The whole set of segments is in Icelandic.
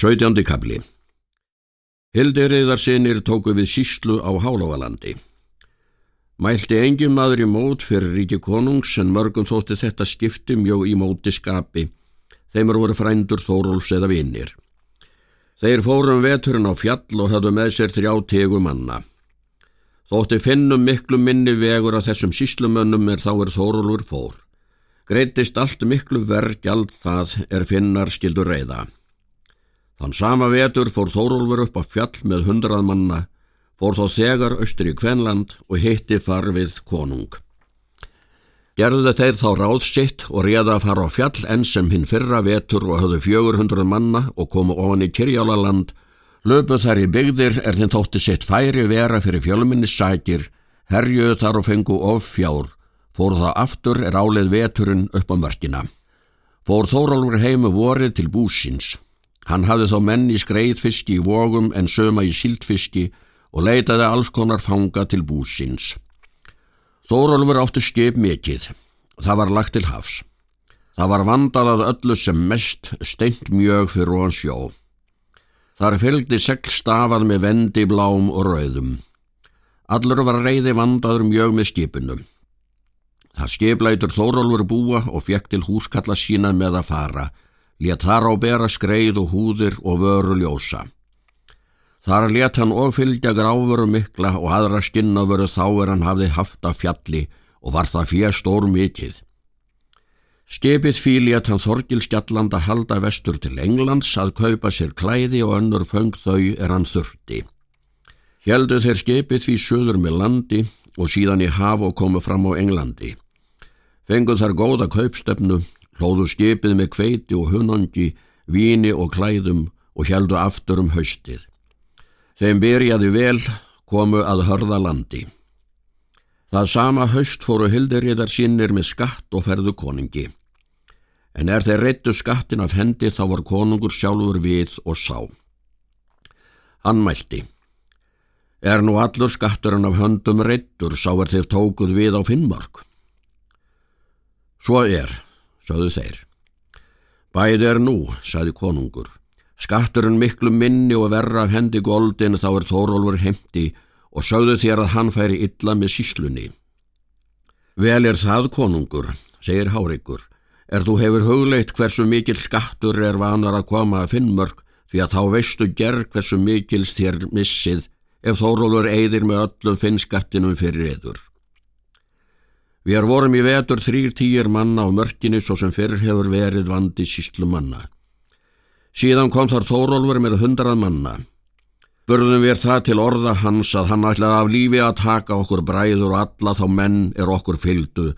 17. kabli Hildiriðarsinir tóku við síslu á Hálóvalandi. Mælti engin maður í mót fyrir ríki konungs en mörgum þótti þetta skipti mjög í móti skapi. Þeimur voru frændur þóruls eða vinnir. Þeir fórum veturinn á fjall og höfðu með sér þrjá tegu manna. Þótti finnum miklu minni vegur að þessum síslumönnum er þá er þórulur fór. Greitist allt miklu vergjald það er finnar skildur reyða. Þann sama vetur fór Þórólfur upp á fjall með hundrað manna, fór þá þegar austur í Kvenland og hitti farfið konung. Gerðu þeir þá ráðsitt og réða að fara á fjall enn sem hinn fyrra vetur og höfðu fjögur hundrað manna og komu ofan í Kirjálaland, löpuð þær í byggðir er þinn tótti sitt færi vera fyrir fjölminni sækir, herjuð þar og fengu of fjár, fór það aftur er álið veturinn upp á mörkina. Fór Þórólfur heimu vorið til búsins. Hann hafði þá menn í skreiðfiski í vogum en söma í síldfiski og leitaði alls konar fanga til búsins. Þórólfur áttu skip mikið. Það var lagt til hafs. Það var vandað að öllu sem mest steint mjög fyrir hún sjó. Þar fylgdi segl stafað með vendi, blám og rauðum. Allur var reyði vandaður mjög með skipinu. Þar skipleitur Þórólfur búa og fekk til húskalla sína með að fara let þar á bera skreið og húðir og vöru ljósa. Þar let hann og fylgja gráfuru mikla og aðra skinnavöru þá er hann hafði haft af fjalli og var það fjö stór mikið. Skepið fíli að hann Þorgil Skjalland að halda vestur til Englands að kaupa sér klæði og önnur föng þau er hann þurfti. Hjeldu þeir skepið því söður með landi og síðan í haf og komu fram á Englandi. Fenguð þar góða kaupstefnu hlóðu skipið með kveiti og hunangi, víni og klæðum og heldu aftur um haustið. Þeim byrjaði vel, komu að hörða landi. Það sama haust fóru hildirriðar sínir með skatt og ferðu koningi. En er þeir reittu skattin af hendi þá var konungur sjálfur við og sá. Hann mælti. Er nú allur skatturinn af höndum reittur sá er þeir tókuð við á Finnmark? Svo er, sögðu þeir. Bæði er nú, sagði konungur. Skatturinn miklu minni og verra af hendi goldin þá er Þórólfur heimti og sögðu þér að hann færi illa með síslunni. Vel er það konungur, segir Hárikur, er þú hefur hugleitt hversu mikil skattur er vanar að koma að finnmörk því að þá veistu gerð hversu mikils þér missið ef Þórólfur eigðir með öllum finnskattinum fyrir eður. Við vorum í vetur þrýr týjir manna á mörkinni svo sem fyrir hefur verið vandi síslu manna. Síðan kom þar Þórólfur með hundrað manna. Burðum við það til orða hans að hann ætlaði af lífi að taka okkur bræður og alla þá menn er okkur fylgdu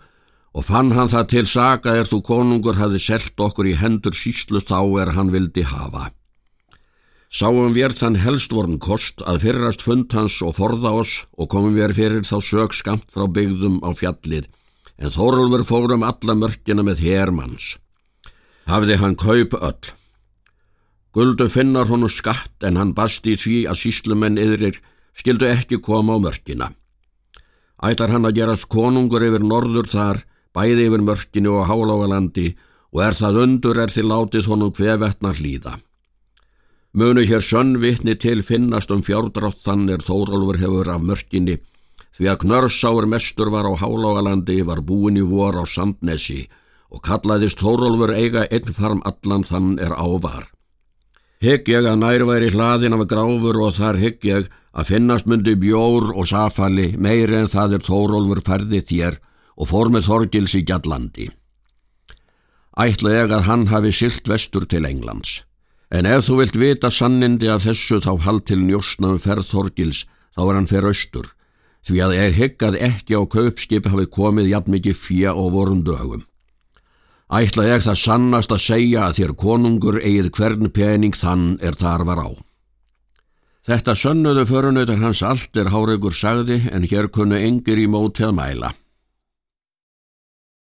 og fann hann það til saga er þú konungur hafi selt okkur í hendur síslu þá er hann vildi hafa. Sáum við þann helst vorn kost að fyrrast fund hans og forða oss og komum við fyrir þá sög skamt frá byggðum á fjallið en Þórólfur fór um alla mörkina með hermanns. Hafði hann kaup öll. Guldu finnar honu skatt en hann basti því að síslumenn yðrir skildu ekki koma á mörkina. Ætlar hann að gerast konungur yfir norður þar, bæði yfir mörkinu og hálágalandi og er það undur er til látið honum hvevetna hlýða. Munu hér sönnvitni til finnast um fjárdrátt þann er Þórólfur hefur af mörkinni því að knörsáur mestur var á Hálágalandi var búin í vor á Sandnesi og kallaðist Þórólfur eiga einn farm allan þann er ávar. Hygg ég að nærværi hlaðin af gráfur og þar hygg ég að finnast myndi bjór og safali meiri en það er Þórólfur ferði þér og fór með Þorgils í Gjallandi. Ætla ég að hann hafi silt vestur til Englands. En ef þú vilt vita sannindi af þessu þá hald til njósnaum ferð Þorgils þá er hann fer austur því að ég heggað ekki á kaupskip hafi komið jafn mikið fjö og vorum dögum. Ætla ég það sannast að segja að þér konungur eigið hvern pening þann er þar var á. Þetta sönnuðu förunautar hans allt er Háregur sagði en hér kunnu engir í mótið mæla.